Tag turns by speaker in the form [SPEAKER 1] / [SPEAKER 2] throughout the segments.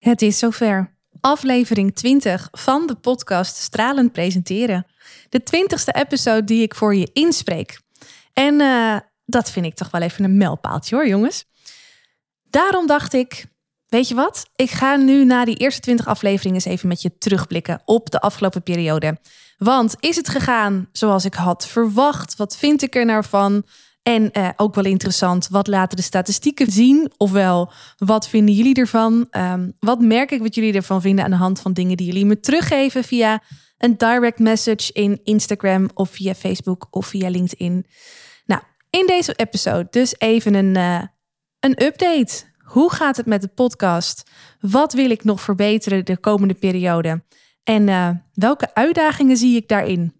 [SPEAKER 1] Het is zover. Aflevering 20 van de podcast Stralend Presenteren. De twintigste episode die ik voor je inspreek. En uh, dat vind ik toch wel even een mijlpaaltje hoor, jongens. Daarom dacht ik, weet je wat? Ik ga nu na die eerste 20 afleveringen eens even met je terugblikken op de afgelopen periode. Want is het gegaan zoals ik had verwacht? Wat vind ik er nou van? En uh, ook wel interessant, wat laten de statistieken zien? Ofwel, wat vinden jullie ervan? Um, wat merk ik wat jullie ervan vinden aan de hand van dingen die jullie me teruggeven via een direct message in Instagram of via Facebook of via LinkedIn? Nou, in deze episode dus even een, uh, een update. Hoe gaat het met de podcast? Wat wil ik nog verbeteren de komende periode? En uh, welke uitdagingen zie ik daarin?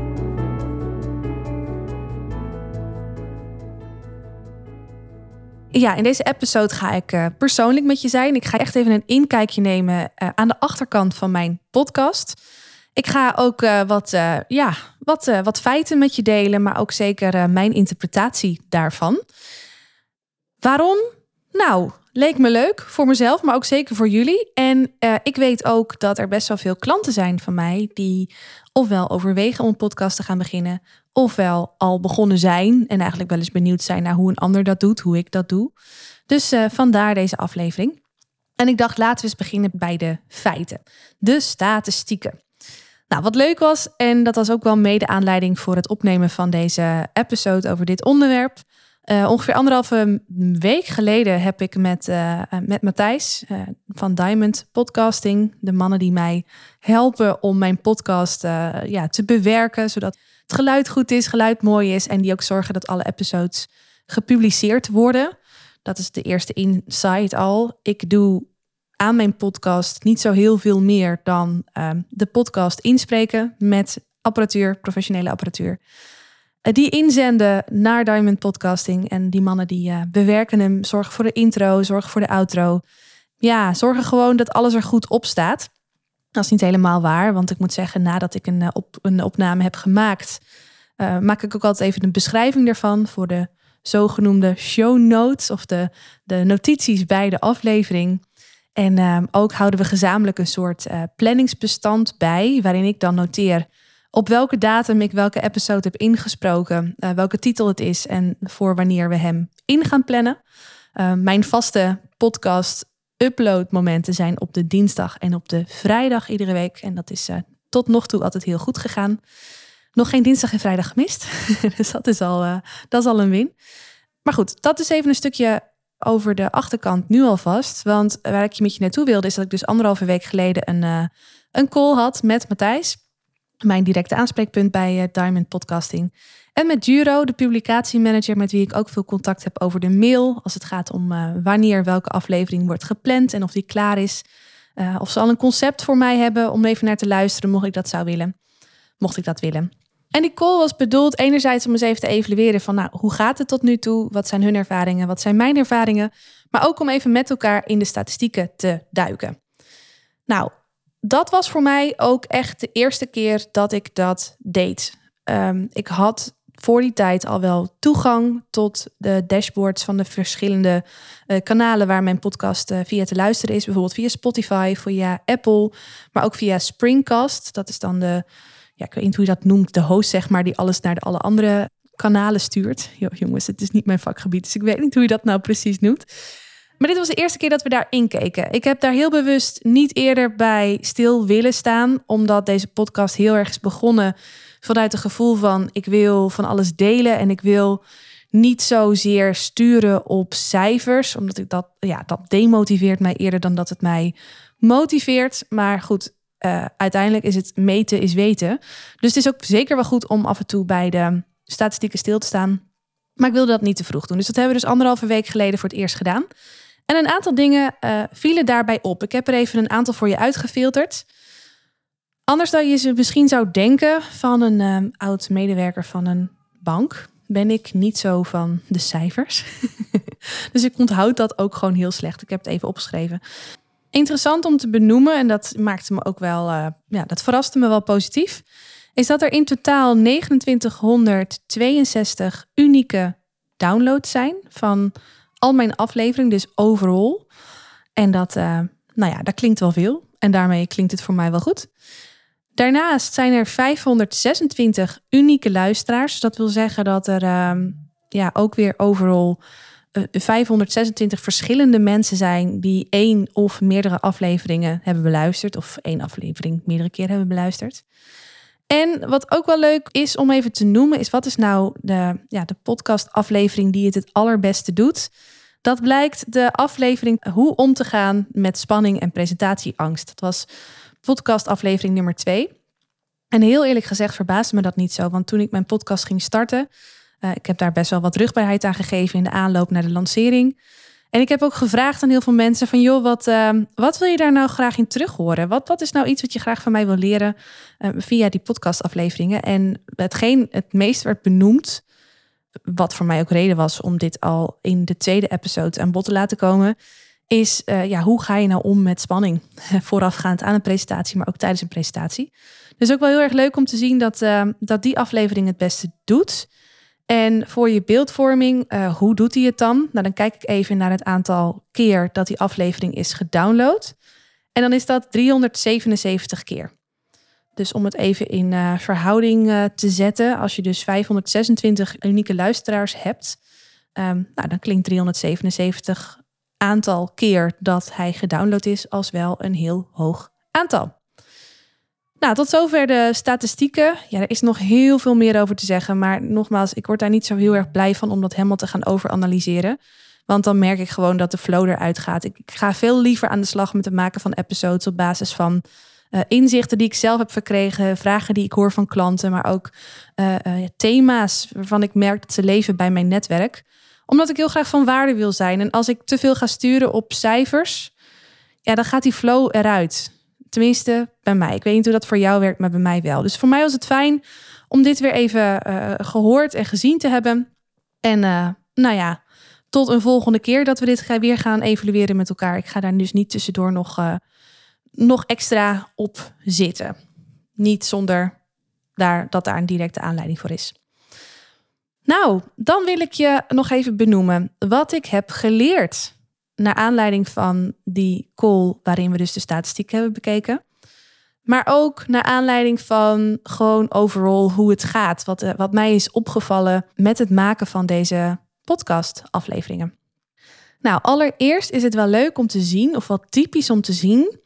[SPEAKER 1] Ja, in deze episode ga ik uh, persoonlijk met je zijn. Ik ga echt even een inkijkje nemen uh, aan de achterkant van mijn podcast. Ik ga ook uh, wat, ja, wat, wat feiten met je delen, maar ook zeker mijn interpretatie daarvan. Waarom? Nou, leek me leuk voor mezelf, maar ook zeker voor jullie. En ik weet ook dat er best wel veel klanten zijn van mij die ofwel overwegen om een podcast te gaan beginnen, ofwel al begonnen zijn en eigenlijk wel eens benieuwd zijn naar hoe een ander dat doet, hoe ik dat doe. Dus uh, vandaar deze aflevering. En ik dacht, laten we eens beginnen bij de feiten, de statistieken. Nou, wat leuk was, en dat was ook wel mede aanleiding voor het opnemen van deze episode over dit onderwerp. Uh, ongeveer anderhalve week geleden heb ik met, uh, met Matthijs uh, van Diamond Podcasting, de mannen die mij helpen om mijn podcast ja, te bewerken, zodat het geluid goed is, geluid mooi is en die ook zorgen dat alle episodes gepubliceerd worden. Dat is de eerste insight al. Ik doe aan mijn podcast niet zo heel veel meer dan ehm, de podcast inspreken met apparatuur, professionele apparatuur. Uh, die inzenden naar Diamond Podcasting en die mannen die uh, bewerken hem, zorgen voor de intro, zorgen voor de outro. Ja, zorgen gewoon dat alles er goed op staat. Dat is niet helemaal waar, want ik moet zeggen, nadat ik een, eh, op, een opname heb gemaakt, maak ik ook altijd even een beschrijving ervan voor de zogenoemde show notes of de, de notities bij de aflevering. En uh, ook houden we gezamenlijk een soort planningsbestand bij, waarin ik dan noteer op welke datum ik welke episode heb ingesproken, welke titel het is en voor wanneer we hem in gaan plannen. mijn vaste podcast uploadmomenten zijn op de dinsdag en op de vrijdag iedere week. En dat is uh, tot nog toe altijd heel goed gegaan. Nog geen dinsdag en vrijdag gemist. dus dat is, al, dat is al een win. Maar goed, dat is even een stukje over de achterkant nu alvast. Want waar ik je met je naartoe wilde, is dat ik dus anderhalve week geleden een, een call had met Matthijs. Mijn directe aanspreekpunt bij Diamond Podcasting. En met Juro, de publicatiemanager met wie ik ook veel contact heb over de mail. Als het gaat om uh, wanneer welke aflevering wordt gepland en of die klaar is. Uh, of ze al een concept voor mij hebben om even naar te luisteren, mocht ik dat zou willen. Mocht ik dat willen. En die call was bedoeld enerzijds om eens even te evalueren van nou, hoe gaat het tot nu toe? Wat zijn hun ervaringen? Wat zijn mijn ervaringen? Maar ook om even met elkaar in de statistieken te duiken. Nou, dat was voor mij ook echt de eerste keer dat ik dat deed. Um, ik had voor die tijd al wel toegang tot de dashboards van de verschillende uh, kanalen waar mijn podcast uh, via te luisteren is. Bijvoorbeeld via Spotify, via Apple, maar ook via Springcast. Dat is dan de, ja, ik weet niet hoe je dat noemt, de host zeg maar, die alles naar de alle andere kanalen stuurt. Jo, jongens, het is niet mijn vakgebied, dus ik weet niet hoe je dat nou precies noemt. Maar dit was de eerste keer dat we daar inkeken. Ik heb daar heel bewust niet eerder bij stil willen staan, omdat deze podcast heel erg is begonnen vanuit het gevoel van ik wil van alles delen en ik wil niet zozeer sturen op cijfers, omdat ik dat, ja, dat demotiveert mij eerder dan dat het mij motiveert. Maar goed, uh, uiteindelijk is het meten is weten. Dus het is ook zeker wel goed om af en toe bij de statistieken stil te staan. Maar ik wilde dat niet te vroeg doen. Dus dat hebben we dus anderhalve week geleden voor het eerst gedaan. En een aantal dingen uh, vielen daarbij op. Ik heb er even een aantal voor je uitgefilterd. Anders dan je ze misschien zou denken van een uh, oud medewerker van een bank, ben ik niet zo van de cijfers. dus ik onthoud dat ook gewoon heel slecht. Ik heb het even opgeschreven. Interessant om te benoemen, en dat maakte me ook wel, uh, ja, dat verraste me wel positief, is dat er in totaal 2962 unieke downloads zijn van al mijn afleveringen, dus overal. En dat, uh, nou ja, dat klinkt wel veel. En daarmee klinkt het voor mij wel goed. Daarnaast zijn er 526 unieke luisteraars. Dat wil zeggen dat er uh, ja, ook weer overal 526 eh, verschillende mensen zijn die één of meerdere afleveringen hebben beluisterd. Of één aflevering meerdere keer hebben beluisterd. En wat ook wel leuk is om even te noemen, is wat is nou de, ja, de podcastaflevering die het het allerbeste doet? Dat blijkt de aflevering Hoe om te gaan met spanning en presentatieangst. Dat was podcastaflevering nummer twee. En heel eerlijk gezegd verbaasde me dat niet zo, want toen ik mijn podcast ging starten, uh, ik heb daar best wel wat rugbaarheid aan gegeven in de aanloop naar de lancering. En ik heb ook gevraagd aan heel veel mensen van joh, wat, uh, wat wil je daar nou graag in terug horen? Wat, wat is nou iets wat je graag van mij wil leren uh, via die podcastafleveringen? En hetgeen het meest werd benoemd, wat voor mij ook reden was om dit al in de tweede episode aan bod te laten komen, is uh, ja, hoe ga je nou om met spanning voorafgaand aan een presentatie, maar ook tijdens een presentatie. Dus ook wel heel erg leuk om te zien dat, dat die aflevering het beste doet. En voor je beeldvorming, uh, hoe doet hij het dan? Nou, dan kijk ik even naar het aantal keer dat die aflevering is gedownload. En dan is dat 377 keer. Dus om het even in uh, verhouding uh, te zetten, als je dus 526 unieke luisteraars hebt, um, nou, dan klinkt 377 aantal keer dat hij gedownload is als wel een heel hoog aantal. Nou, tot zover de statistieken. Ja, er is nog heel veel meer over te zeggen. Maar nogmaals, ik word daar niet zo heel erg blij van om dat helemaal te gaan overanalyseren. Want dan merk ik gewoon dat de flow eruit gaat. Ik, ga veel liever aan de slag met het maken van episodes op basis van uh, inzichten die ik zelf heb verkregen, vragen die ik hoor van klanten, maar ook uh, uh, thema's waarvan ik merk dat ze leven bij mijn netwerk. Omdat ik heel graag van waarde wil zijn. En als ik te veel ga sturen op cijfers, ja, dan gaat die flow eruit. Tenminste, bij mij. Ik weet niet hoe dat voor jou werkt, maar bij mij wel. Dus voor mij was het fijn om dit weer even uh, gehoord en gezien te hebben. En uh, nou ja, tot een volgende keer dat we dit weer gaan evalueren met elkaar. Ik ga daar dus niet tussendoor nog, uh, nog extra op zitten. Niet zonder daar, dat daar een directe aanleiding voor is. Nou, dan wil ik je nog even benoemen wat ik heb geleerd naar aanleiding van die call waarin we dus de statistiek hebben bekeken. Maar ook naar aanleiding van gewoon overal hoe het gaat. Wat, eh, wat mij is opgevallen met het maken van deze podcast afleveringen. Nou, allereerst is het wel leuk om te zien, of wat typisch om te zien,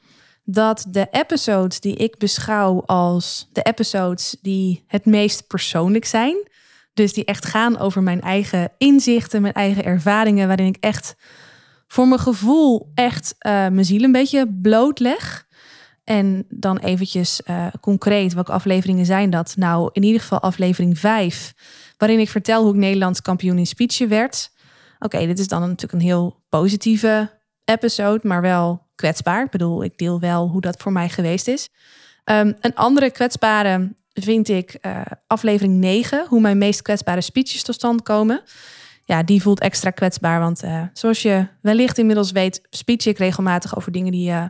[SPEAKER 1] dat de episodes die ik beschouw als de episodes die het meest persoonlijk zijn, dus die echt gaan over mijn eigen inzichten, mijn eigen ervaringen, waarin ik echt voor mijn gevoel echt uh, mijn ziel een beetje blootleg. En dan eventjes uh, concreet, welke afleveringen zijn dat? Nou, in ieder geval aflevering 5, waarin ik vertel hoe ik Nederlands kampioen in speechen werd. Oké, dit is dan natuurlijk een heel positieve episode, maar wel kwetsbaar. Ik bedoel, ik deel wel hoe dat voor mij geweest is. Um, een andere kwetsbare vind ik uh, aflevering 9, hoe mijn meest kwetsbare speeches tot stand komen ja, die voelt extra kwetsbaar. Want uh, zoals je wellicht inmiddels weet, speech ik regelmatig over dingen die, uh,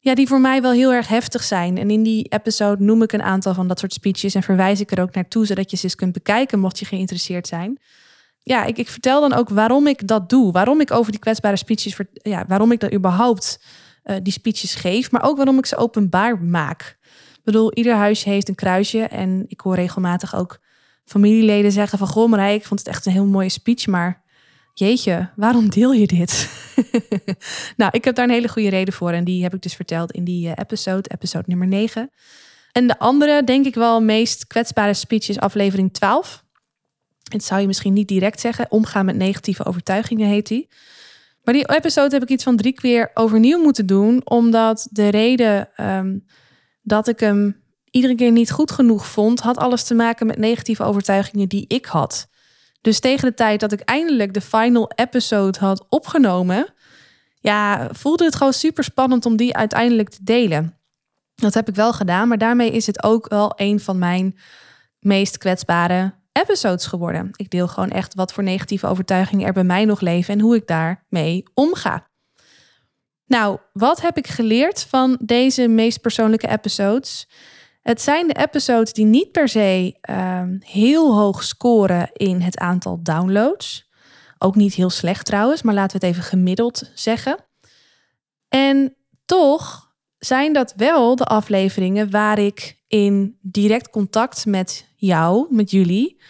[SPEAKER 1] ja, die voor mij wel heel erg heftig zijn. En in die episode noem ik een aantal van dat soort speeches en verwijs ik er ook naartoe, zodat je ze eens kunt bekijken, mocht je geïnteresseerd zijn. Ja, ik, ik vertel dan ook waarom ik dat doe. Waarom ik over die kwetsbare speeches, ja, waarom ik dat überhaupt uh, die speeches geef, maar ook waarom ik ze openbaar maak. Ik bedoel, ieder huisje heeft een kruisje en ik hoor regelmatig ook familieleden zeggen van... Goh Marij, ik vond het echt een heel mooie speech, maar jeetje, waarom deel je dit? nou, ik heb daar een hele goede reden voor en die heb ik dus verteld in die eh, episode, episode nummer 9. En de andere, denk ik wel, meest kwetsbare speech is aflevering 12. Het zou je misschien niet direct zeggen. Omgaan met negatieve overtuigingen heet die. Maar die episode heb ik iets van drie keer overnieuw moeten doen, omdat de reden um, dat ik hem iedere keer niet goed genoeg vond, had alles te maken met negatieve overtuigingen die ik had. Dus tegen de tijd dat ik eindelijk de final episode had opgenomen, ja, voelde het gewoon super spannend om die uiteindelijk te delen. Dat heb ik wel gedaan, maar daarmee is het ook wel een van mijn meest kwetsbare episodes geworden. Ik deel gewoon echt wat voor negatieve overtuigingen er bij mij nog leven en hoe ik daarmee omga. Nou, wat heb ik geleerd van deze meest persoonlijke episodes? Het zijn de episodes die niet per se ehm, heel hoog scoren in het aantal downloads. Ook niet heel slecht trouwens, maar laten we het even gemiddeld zeggen. En toch zijn dat wel de afleveringen waar ik in direct contact met jou, met jullie,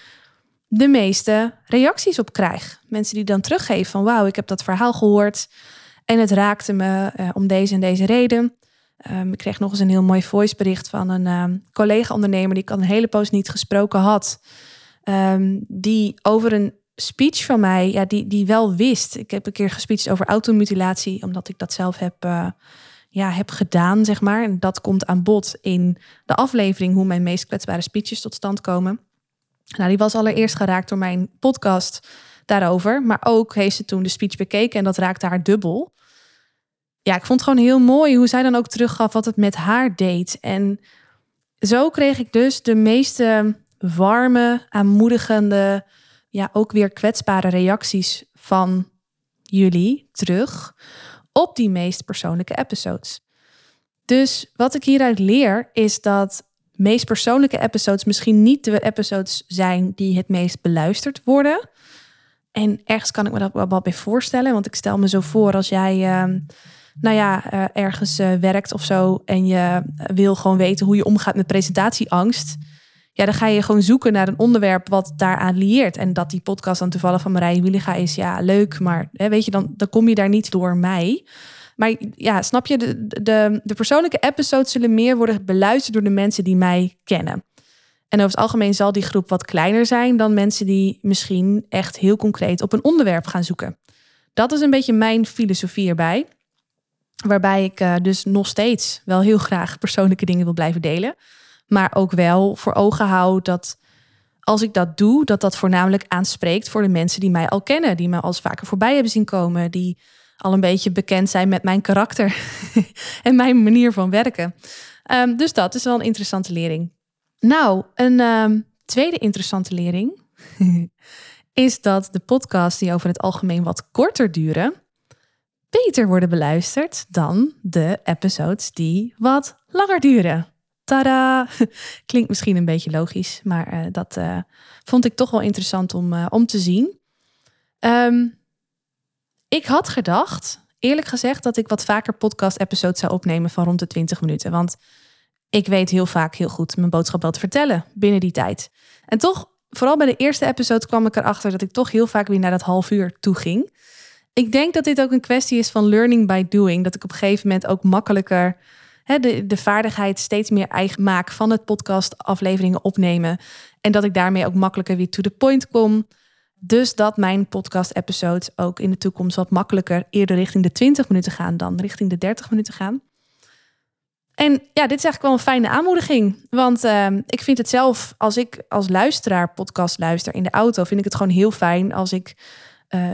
[SPEAKER 1] de meeste reacties op krijg. Mensen die dan teruggeven van wauw, ik heb dat verhaal gehoord en het raakte me uh, om deze en deze reden. Um, ik kreeg nog eens een heel mooi voicebericht van een um, collega-ondernemer die ik al een hele poos niet gesproken had. Um, die over een speech van mij, ja, die, die wel wist. Ik heb een keer gespeecht over automutilatie, omdat ik dat zelf heb, uh, ja, heb gedaan, zeg maar. En dat komt aan bod in de aflevering hoe mijn meest kwetsbare speeches tot stand komen. Nou, die was allereerst geraakt door mijn podcast daarover. Maar ook heeft ze toen de speech bekeken en dat raakte haar dubbel. Ja, ik vond het gewoon heel mooi hoe zij dan ook teruggaf wat het met haar deed. En zo kreeg ik dus de meeste warme, aanmoedigende, ja, ook weer kwetsbare reacties van jullie terug op die meest persoonlijke episodes. Dus wat ik hieruit leer is dat meest persoonlijke episodes misschien niet de episodes zijn die het meest beluisterd worden. En ergens kan ik me dat wel bij voorstellen, want ik stel me zo voor als jij, uh, nou ja, uh, ergens uh, werkt of zo en je wil gewoon weten hoe je omgaat met presentatieangst. Ja, dan ga je gewoon zoeken naar een onderwerp wat daaraan lieert. En dat die podcast dan toevallig van Marije Williga is, ja, leuk, maar hè, weet je, dan, dan kom je daar niet door mij. Maar ja, snap je, de, de, de persoonlijke episodes zullen meer worden beluisterd door de mensen die mij kennen. En over het algemeen zal die groep wat kleiner zijn dan mensen die misschien echt heel concreet op een onderwerp gaan zoeken. Dat is een beetje mijn filosofie erbij. Waarbij ik uh, dus nog steeds wel heel graag persoonlijke dingen wil blijven delen. Maar ook wel voor ogen hou dat als ik dat doe, dat dat voornamelijk aanspreekt voor de mensen die mij al kennen. Die me al vaker voorbij hebben zien komen. Die al een beetje bekend zijn met mijn karakter en mijn manier van werken. Um, dus dat is wel een interessante lering. Nou, een um, tweede interessante lering is dat de podcasts die over het algemeen wat korter duren, beter worden beluisterd dan de episodes die wat langer duren. Tada! Klinkt misschien een beetje logisch, maar uh, dat uh, vond ik toch wel interessant om, uh, om te zien. Um, ik had gedacht, eerlijk gezegd, dat ik wat vaker podcast-episodes zou opnemen van rond de 20 minuten. Want ik weet heel vaak heel goed mijn boodschap wel te vertellen binnen die tijd. En toch, vooral bij de eerste episode kwam ik erachter dat ik toch heel vaak weer naar dat half uur toe ging. Ik denk dat dit ook een kwestie is van learning by doing. Dat ik op een gegeven moment ook makkelijker hè, de, de vaardigheid steeds meer eigen maak van het podcast afleveringen opnemen. En dat ik daarmee ook makkelijker weer to the point kom. Dus dat mijn podcast-episodes ook in de toekomst wat makkelijker eerder richting de 20 minuten gaan dan richting de 30 minuten gaan. En ja, dit is eigenlijk wel een fijne aanmoediging. Want uh, ik vind het zelf, als ik als luisteraar podcast luister in de auto, vind ik het gewoon heel fijn als ik uh,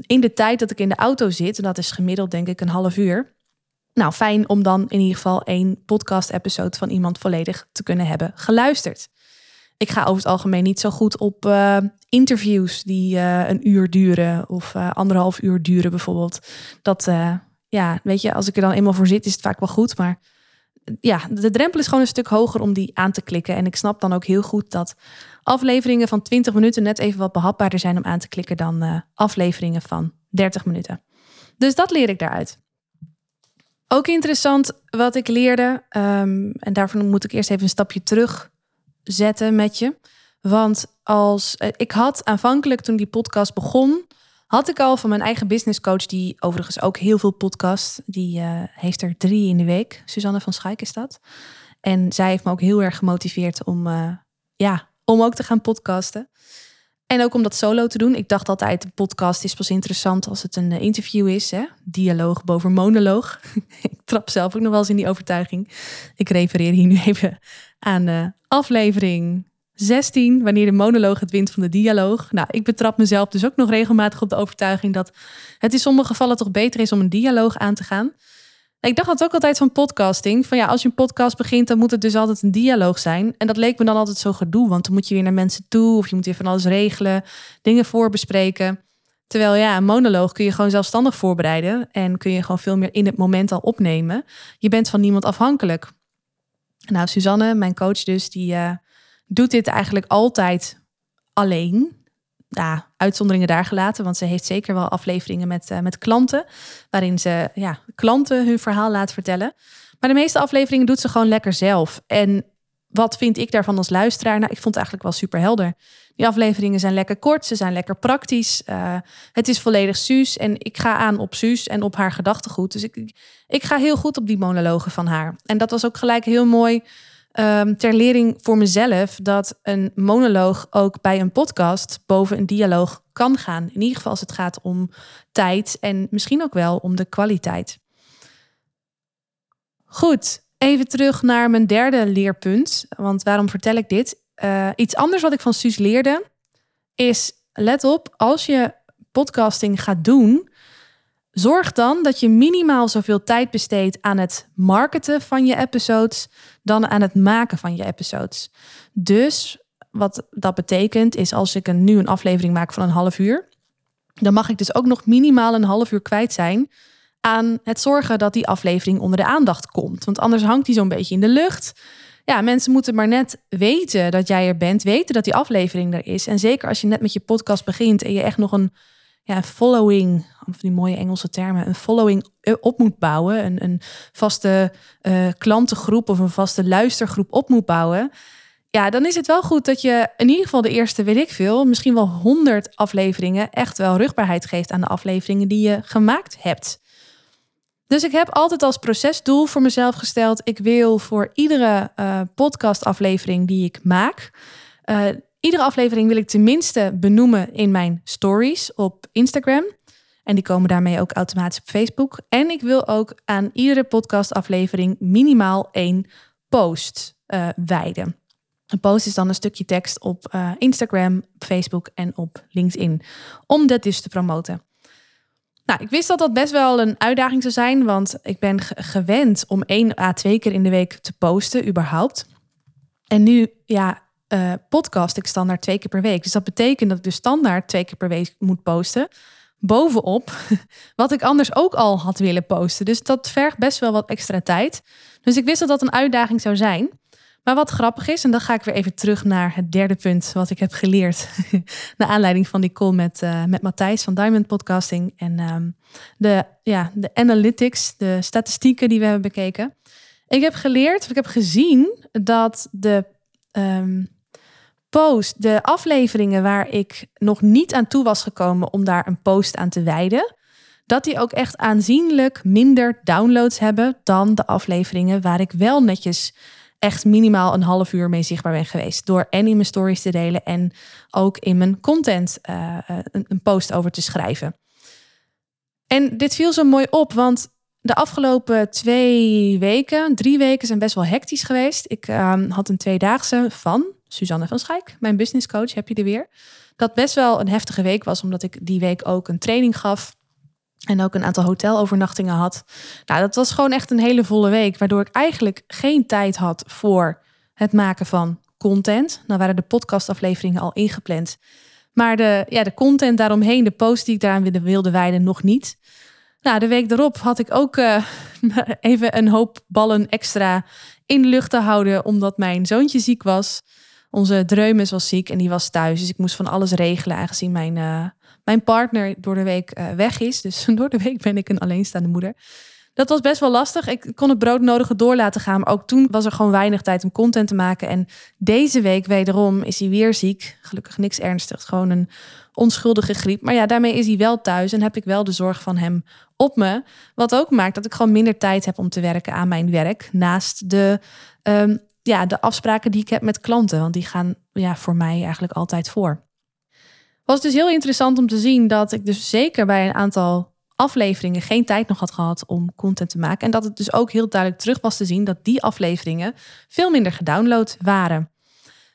[SPEAKER 1] in de tijd dat ik in de auto zit, en dat is gemiddeld denk ik een half uur. Nou, fijn om dan in ieder geval één podcast-episode van iemand volledig te kunnen hebben geluisterd. Ik ga over het algemeen niet zo goed op uh, interviews die uh, een uur duren of anderhalf uur duren bijvoorbeeld. Dat, ja, weet je, als ik er dan eenmaal voor zit, is het vaak wel goed. Maar ja, de drempel is gewoon een stuk hoger om die aan te klikken. En ik snap dan ook heel goed dat afleveringen van 20 minuten net even wat behapbaarder zijn om aan te klikken dan afleveringen van 30 minuten. Dus dat leer ik daaruit. Ook interessant wat ik leerde, um, en daarvoor moet ik eerst even een stapje terug zetten met je. Want als eh, ik had aanvankelijk toen die podcast begon, had ik al van mijn eigen business coach, die overigens ook heel veel podcast, die uh, heeft er drie in de week. Suzanne van Schaik is dat. En zij heeft me ook heel erg gemotiveerd om, ja, om ook te gaan podcasten. En ook om dat solo te doen. Ik dacht altijd, een podcast is pas interessant als het een interview is. Hè? Dialoog boven monoloog. ik trap zelf ook nog wel eens in die overtuiging. Ik refereer hier nu even aan de aflevering 16, wanneer de monoloog het wint van de dialoog. Nou, ik betrap mezelf dus ook nog regelmatig op de overtuiging dat het in sommige gevallen toch beter is om een dialoog aan te gaan. Ik dacht dat ook altijd van podcasting. Van ja, als je een podcast begint, dan moet het dus altijd een dialoog zijn. En dat leek me dan altijd zo gedoe, want dan moet je weer naar mensen toe of je moet weer van alles regelen, dingen voorbespreken. Terwijl ja, een monoloog kun je gewoon zelfstandig voorbereiden en kun je gewoon veel meer in het moment al opnemen. Je bent van niemand afhankelijk. Nou, Suzanne, mijn coach dus, die uh, doet dit eigenlijk altijd alleen. Ja, uitzonderingen daar gelaten, want ze heeft zeker wel afleveringen met, uh, met klanten, waarin ze ja, klanten hun verhaal laat vertellen. Maar de meeste afleveringen doet ze gewoon lekker zelf. En wat vind ik daarvan als luisteraar? Nou, ik vond het eigenlijk wel super helder. Die afleveringen zijn lekker kort, ze zijn lekker praktisch. Uh, het is volledig Suus en ik ga aan op Suus en op haar gedachtegoed. Dus ik, ik ga heel goed op die monologen van haar. En dat was ook gelijk heel mooi um, ter lering voor mezelf... dat een monoloog ook bij een podcast boven een dialoog kan gaan. In ieder geval als het gaat om tijd en misschien ook wel om de kwaliteit. Goed, even terug naar mijn derde leerpunt. Want waarom vertel ik dit? Uh, iets anders wat ik van Suus leerde is: let op, als je podcasting gaat doen, zorg dan dat je minimaal zoveel tijd besteedt aan het marketen van je episodes dan aan het maken van je episodes. Dus wat dat betekent is als ik een, nu een aflevering maak van een half uur, dan mag ik dus ook nog minimaal een half uur kwijt zijn aan het zorgen dat die aflevering onder de aandacht komt. Want anders hangt die zo'n beetje in de lucht ja, mensen moeten maar net weten dat jij er bent, weten dat die aflevering er is. En zeker als je net met je podcast begint en je echt nog een ja, following, of die mooie Engelse termen, een following op moet bouwen, een, een vaste uh, klantengroep of een vaste luistergroep op moet bouwen. Ja, dan is het wel goed dat je in ieder geval de eerste, weet ik veel, misschien wel honderd afleveringen echt wel rugbaarheid geeft aan de afleveringen die je gemaakt hebt. Dus ik heb altijd als procesdoel voor mezelf gesteld: ik wil voor iedere uh, podcastaflevering die ik maak, iedere aflevering wil ik tenminste benoemen in mijn stories op Instagram. En die komen daarmee ook automatisch op Facebook. En ik wil ook aan iedere podcastaflevering minimaal één post uh, wijden. Een post is dan een stukje tekst op Instagram, Facebook en op LinkedIn. Om dat dus te promoten. Nou, ik wist dat dat best wel een uitdaging zou zijn, want ik ben gewend om één à twee keer in de week te posten, überhaupt. En nu, ja, uh, podcast ik standaard twee keer per week. Dus dat betekent dat ik dus standaard twee keer per week moet posten. Bovenop wat ik anders ook al had willen posten. Dus dat vergt best wel wat extra tijd. Dus ik wist dat dat een uitdaging zou zijn. Maar wat grappig is, en dan ga ik weer even terug naar het derde punt wat ik heb geleerd. naar aanleiding van die call met, uh, met Matthijs van Diamond Podcasting. En um, de, ja, de analytics, de statistieken die we hebben bekeken. Ik heb geleerd, of ik heb gezien dat de um, post, de afleveringen waar ik nog niet aan toe was gekomen om daar een post aan te wijden. Dat die ook echt aanzienlijk minder downloads hebben dan de afleveringen waar ik wel netjes echt minimaal een half uur mee zichtbaar ben geweest. Door en in mijn stories te delen en ook in mijn content uh, een, een, post over te schrijven. En dit viel zo mooi op, want de afgelopen twee weken, drie weken zijn best wel hectisch geweest. Ik uh, had een tweedaagse van Suzanne van Schijk, mijn business coach, heb je er weer. Dat best wel een heftige week was, omdat ik die week ook een training gaf en ook een aantal hotelovernachtingen had. Nou, dat was gewoon echt een hele volle week. Waardoor ik eigenlijk geen tijd had voor het maken van content. Nou waren de podcastafleveringen al ingepland. Maar de, ja, de content daaromheen, de post die ik daaraan wilde, wijden, nog niet. Nou, de week daarop had ik ook uh, even een hoop ballen extra in de lucht te houden. Omdat mijn zoontje ziek was. Onze Dreumes was ziek en die was thuis. Dus ik moest van alles regelen, aangezien mijn... Uh, mijn partner door de week uh, weg is. Dus door de week ben ik een alleenstaande moeder. Dat was best wel lastig. Ik kon het broodnodige door laten gaan. Maar ook toen was er gewoon weinig tijd om content te maken. En deze week wederom is hij weer ziek. Gelukkig niks ernstigs. Gewoon een onschuldige griep. Maar ja, daarmee is hij wel thuis. En heb ik wel de zorg van hem op me. Wat ook maakt dat ik gewoon minder tijd heb om te werken aan mijn werk. Naast de, um, ja, de afspraken die ik heb met klanten. Want die gaan ja, voor mij eigenlijk altijd voor was dus heel interessant om te zien dat ik dus zeker bij een aantal afleveringen geen tijd nog had gehad om content te maken. En dat het dus ook heel duidelijk terug was te zien dat die afleveringen veel minder gedownload waren.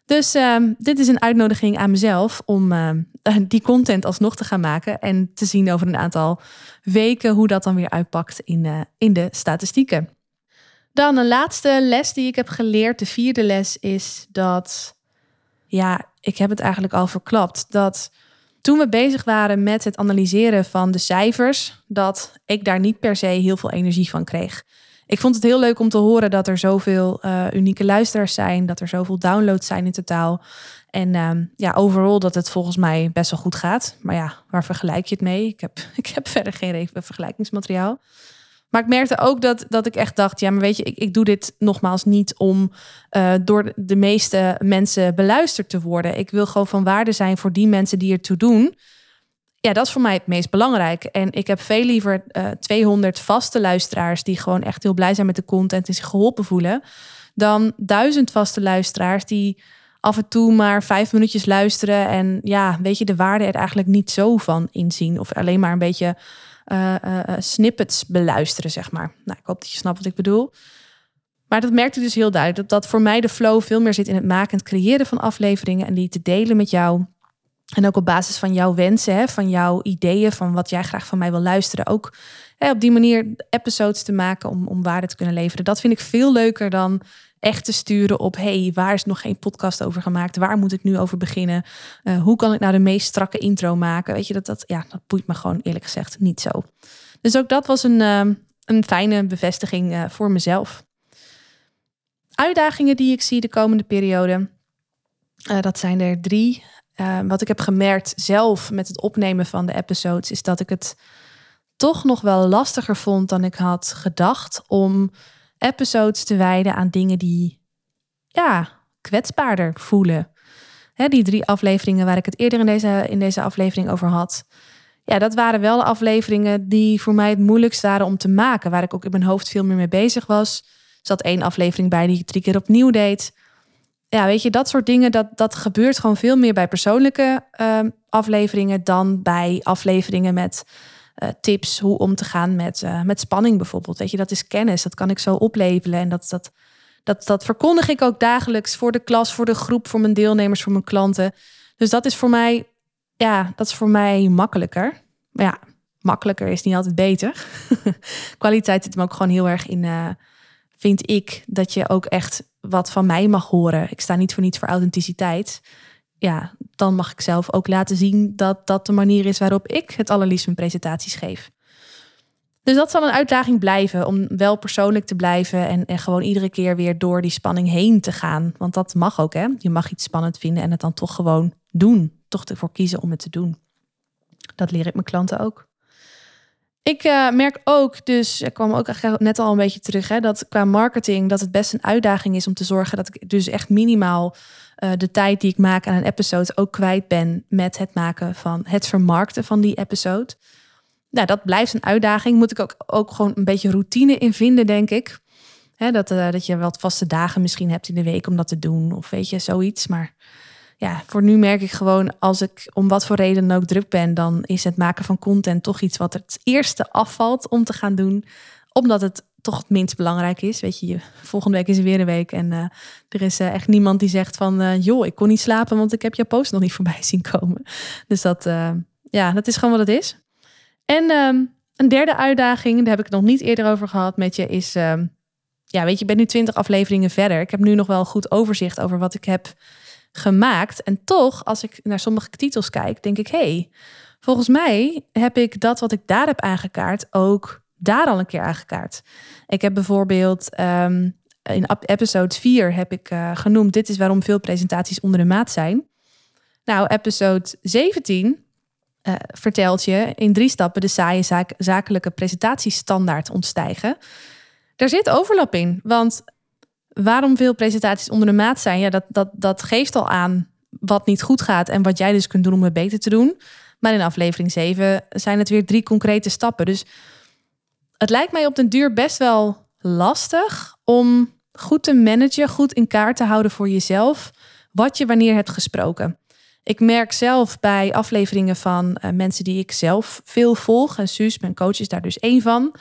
[SPEAKER 1] Dus ehm, dit is een uitnodiging aan mezelf om ehm, die content alsnog te gaan maken en te zien over een aantal weken hoe dat dan weer uitpakt in, uh, in de statistieken. Dan een laatste les die ik heb geleerd, de vierde les, is dat, ja, ik heb het eigenlijk al verklapt, dat toen we bezig waren met het analyseren van de cijfers, dat ik daar niet per se heel veel energie van kreeg. Ik vond het heel leuk om te horen dat er zoveel uh, unieke luisteraars zijn, dat er zoveel downloads zijn in totaal. En uh, ja, overal dat het volgens mij best wel goed gaat. Maar ja, waar vergelijk je het mee? Ik heb, ik heb verder geen vergelijkingsmateriaal. Maar ik merkte ook dat, dat ik echt dacht, ja, maar weet je, ik, ik doe dit nogmaals niet om uh, door de meeste mensen beluisterd te worden. Ik wil gewoon van waarde zijn voor die mensen die ertoe doen. Ja, dat is voor mij het meest belangrijk. En ik heb veel liever uh, eh, 200 vaste luisteraars die gewoon echt heel blij zijn met de content en zich geholpen voelen, dan duizend vaste luisteraars die af en toe maar vijf minuutjes luisteren en ja, weet je, de waarde er eigenlijk niet zo van inzien of alleen maar een beetje uh, snippets beluisteren, zeg maar. Nou, ik hoop dat je snapt wat ik bedoel. Maar dat merkte dus heel duidelijk. Dat, dat voor mij de flow veel meer zit in het maken en het creëren van afleveringen. En die te delen met jou. En ook op basis van jouw wensen, hè, van jouw ideeën, van wat jij graag van mij wil luisteren. Ook hè, op die manier episodes te maken om, om waarde te kunnen leveren. Dat vind ik veel leuker dan echt te sturen op: hey, waar is nog geen podcast over gemaakt? Waar moet ik nu over beginnen? Uh, hoe kan ik nou de meest strakke intro maken? Weet je dat dat, ja, dat boeit me gewoon eerlijk gezegd niet zo. Dus ook dat was een, uh, een fijne bevestiging uh, voor mezelf. Uitdagingen die ik zie de komende periode, dat zijn er drie. wat ik heb gemerkt zelf met het opnemen van de episodes, is dat ik het toch nog wel lastiger vond dan ik had gedacht om episodes te wijden aan dingen die ja, kwetsbaarder voelen. Die drie afleveringen waar ik het eerder in deze, in deze aflevering over had. Ja, dat waren wel afleveringen die voor mij het moeilijkst waren om te maken. Waar ik ook in mijn hoofd veel meer mee bezig was. Er zat één aflevering bij die ik drie keer opnieuw deed. Ja, weet je, dat soort dingen, dat, dat gebeurt gewoon veel meer bij persoonlijke uh, afleveringen dan bij afleveringen met uh, tips hoe om te gaan met, uh, met spanning bijvoorbeeld. Weet je, dat is kennis, dat kan ik zo oplevelen. En dat, dat, dat, dat verkondig ik ook dagelijks voor de klas, voor de groep, voor mijn deelnemers, voor mijn klanten. Dus dat is voor mij, ja, dat is voor mij makkelijker. Maar ja, makkelijker is niet altijd beter. Kwaliteit zit hem ook gewoon heel erg in, uh, vind ik, dat je ook echt wat van mij mag horen. Ik sta niet voor niets voor authenticiteit ja, dan mag ik zelf ook laten zien dat dat de manier is waarop ik het allerliefst mijn presentaties geef. Dus dat zal een uitdaging blijven om wel persoonlijk te blijven en, en gewoon iedere keer weer door die spanning heen te gaan. Want dat mag ook, hè? Je mag iets spannend vinden en het dan toch gewoon doen. Toch ervoor kiezen om het te doen. Dat leer ik mijn klanten ook. Ik uh, merk ook, dus ik kwam ook net al een beetje terug, hè, dat qua marketing dat het best een uitdaging is om te zorgen dat ik dus echt minimaal uh, de tijd die ik maak aan een episode ook kwijt ben met het maken van het vermarkten van die episode. Nou, dat blijft een uitdaging. Moet ik ook, ook gewoon een beetje routine in vinden, denk ik. Dat, uh, dat je wat vaste dagen misschien hebt in de week om dat te doen, of weet je, zoiets. Maar ja, voor nu merk ik gewoon, als ik om wat voor reden ook druk ben, dan is het maken van content toch iets wat het eerste afvalt om te gaan doen. Omdat het toch het minst belangrijk is. Weet je, volgende week is er weer een week. En uh, er is uh, echt niemand die zegt van... Uh, joh, ik kon niet slapen, want ik heb jouw post nog niet voorbij zien komen. Dus dat, ja, dat is gewoon wat het is. En um, een derde uitdaging, daar heb ik het nog niet eerder over gehad met je, is... Um, ja, weet je, ik ben nu twintig afleveringen verder. Ik heb nu nog wel goed overzicht over wat ik heb gemaakt. En toch, als ik naar sommige titels kijk, denk ik... hey, volgens mij heb ik dat wat ik daar heb aangekaart ook daar al een keer aangekaart. Ik heb bijvoorbeeld um, in episode 4 heb ik uh, genoemd: Dit is waarom veel presentaties onder de maat zijn. Nou, episode 17 uh, eh, vertelt je in drie stappen de saaie zaak, zakelijke presentatiestandaard ontstijgen. Daar zit overlap in, want waarom veel presentaties onder de maat zijn, ja, dat, dat, dat geeft al aan wat niet goed gaat en wat jij dus kunt doen om het beter te doen. Maar in aflevering 7 zijn het weer drie concrete stappen. Dus het lijkt mij op den duur best wel lastig om goed te managen, goed in kaart te houden voor jezelf wat je wanneer hebt gesproken. Ik merk zelf bij afleveringen van uh, mensen die ik zelf veel volg, en Suus, mijn coach, is daar dus één van.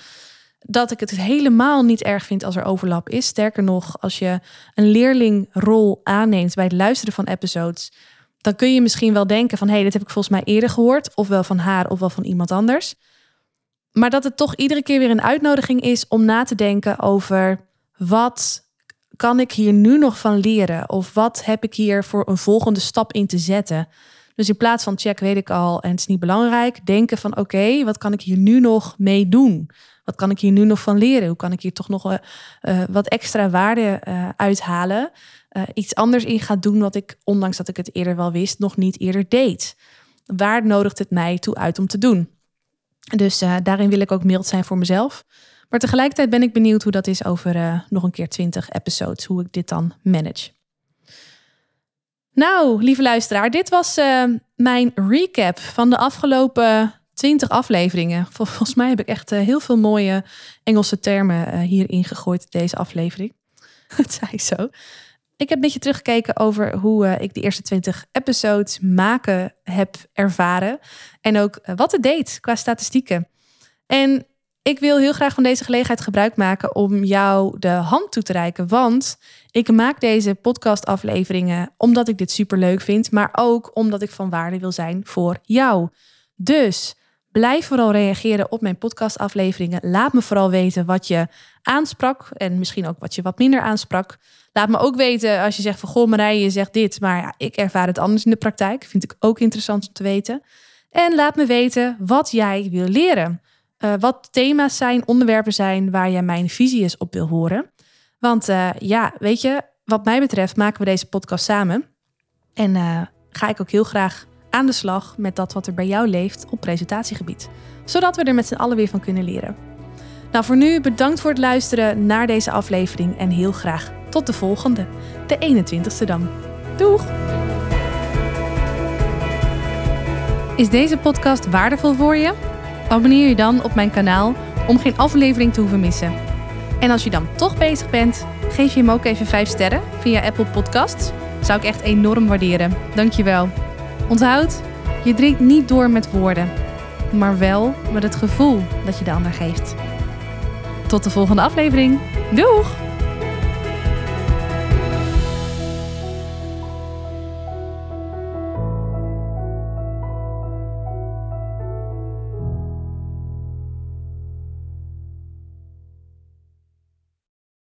[SPEAKER 1] dat ik het helemaal niet erg vind als er overlap is. Sterker nog, als je een leerlingrol aanneemt bij het luisteren van episodes, dan kun je misschien wel denken van hé, hey, dit heb ik volgens mij eerder gehoord, ofwel van haar ofwel van iemand anders. Maar dat het toch iedere keer weer een uitnodiging is om na te denken over wat kan ik hier nu nog van leren? Of wat heb ik hier voor een volgende stap in te zetten? Dus in plaats van check weet ik al en het is niet belangrijk, denken van oké, wat kan ik hier nu nog mee doen? Wat kan ik hier nu nog van leren? Hoe kan ik hier toch nog uh, wat extra waarde uh, uithalen? iets anders in gaan doen wat ik, ondanks dat ik het eerder wel wist, nog niet eerder deed. Waar nodigt het mij toe uit om te doen? Dus daarin wil ik ook mild zijn voor mezelf. Maar tegelijkertijd ben ik benieuwd hoe dat is over nog een keer 20 episodes, hoe ik dit dan manage. Nou, lieve luisteraar, dit was mijn recap van de afgelopen 20 afleveringen. Volgens mij heb ik echt eh, heel veel mooie Engelse termen hierin gegooid, deze aflevering. dat zei zo. Ik heb een beetje teruggekeken over hoe uh, ik de eerste 20 episodes maken heb ervaren. En ook wat het deed qua statistieken. En ik wil heel graag van deze gelegenheid gebruik maken om jou de hand toe te reiken. Want ik maak deze podcastafleveringen omdat ik dit super leuk vind. Maar ook omdat ik van waarde wil zijn voor jou. Dus Blijf vooral reageren op mijn podcastafleveringen. Laat me vooral weten wat je aansprak en misschien ook wat je wat minder aansprak. Laat me ook weten als je zegt van goh Marije, je zegt dit, maar ja, ik ervaar het anders in de praktijk. Vind ik ook interessant om te weten. En laat me weten wat jij wil leren. Uh, wat thema's zijn, onderwerpen zijn waar jij mijn visie eens op wil horen. Want uh, ja, weet je, wat mij betreft maken we deze podcast samen. En uh, ga ik ook heel graag aan de slag met dat wat er bij jou leeft op presentatiegebied. Zodat we er met z'n allen weer van kunnen leren. Nou, voor nu bedankt voor het luisteren naar deze aflevering en heel graag tot de volgende, de 21ste dan. Doeg! Is deze podcast waardevol voor je? Abonneer je dan op mijn kanaal om geen aflevering te hoeven missen. En als je dan toch bezig bent, geef je hem ook even 5 sterren via Apple Podcasts. Zou ik echt enorm waarderen. Dankjewel. Onthoud, je drinkt niet door met woorden, maar wel met het gevoel dat je de ander geeft. Tot de volgende aflevering. Doeg!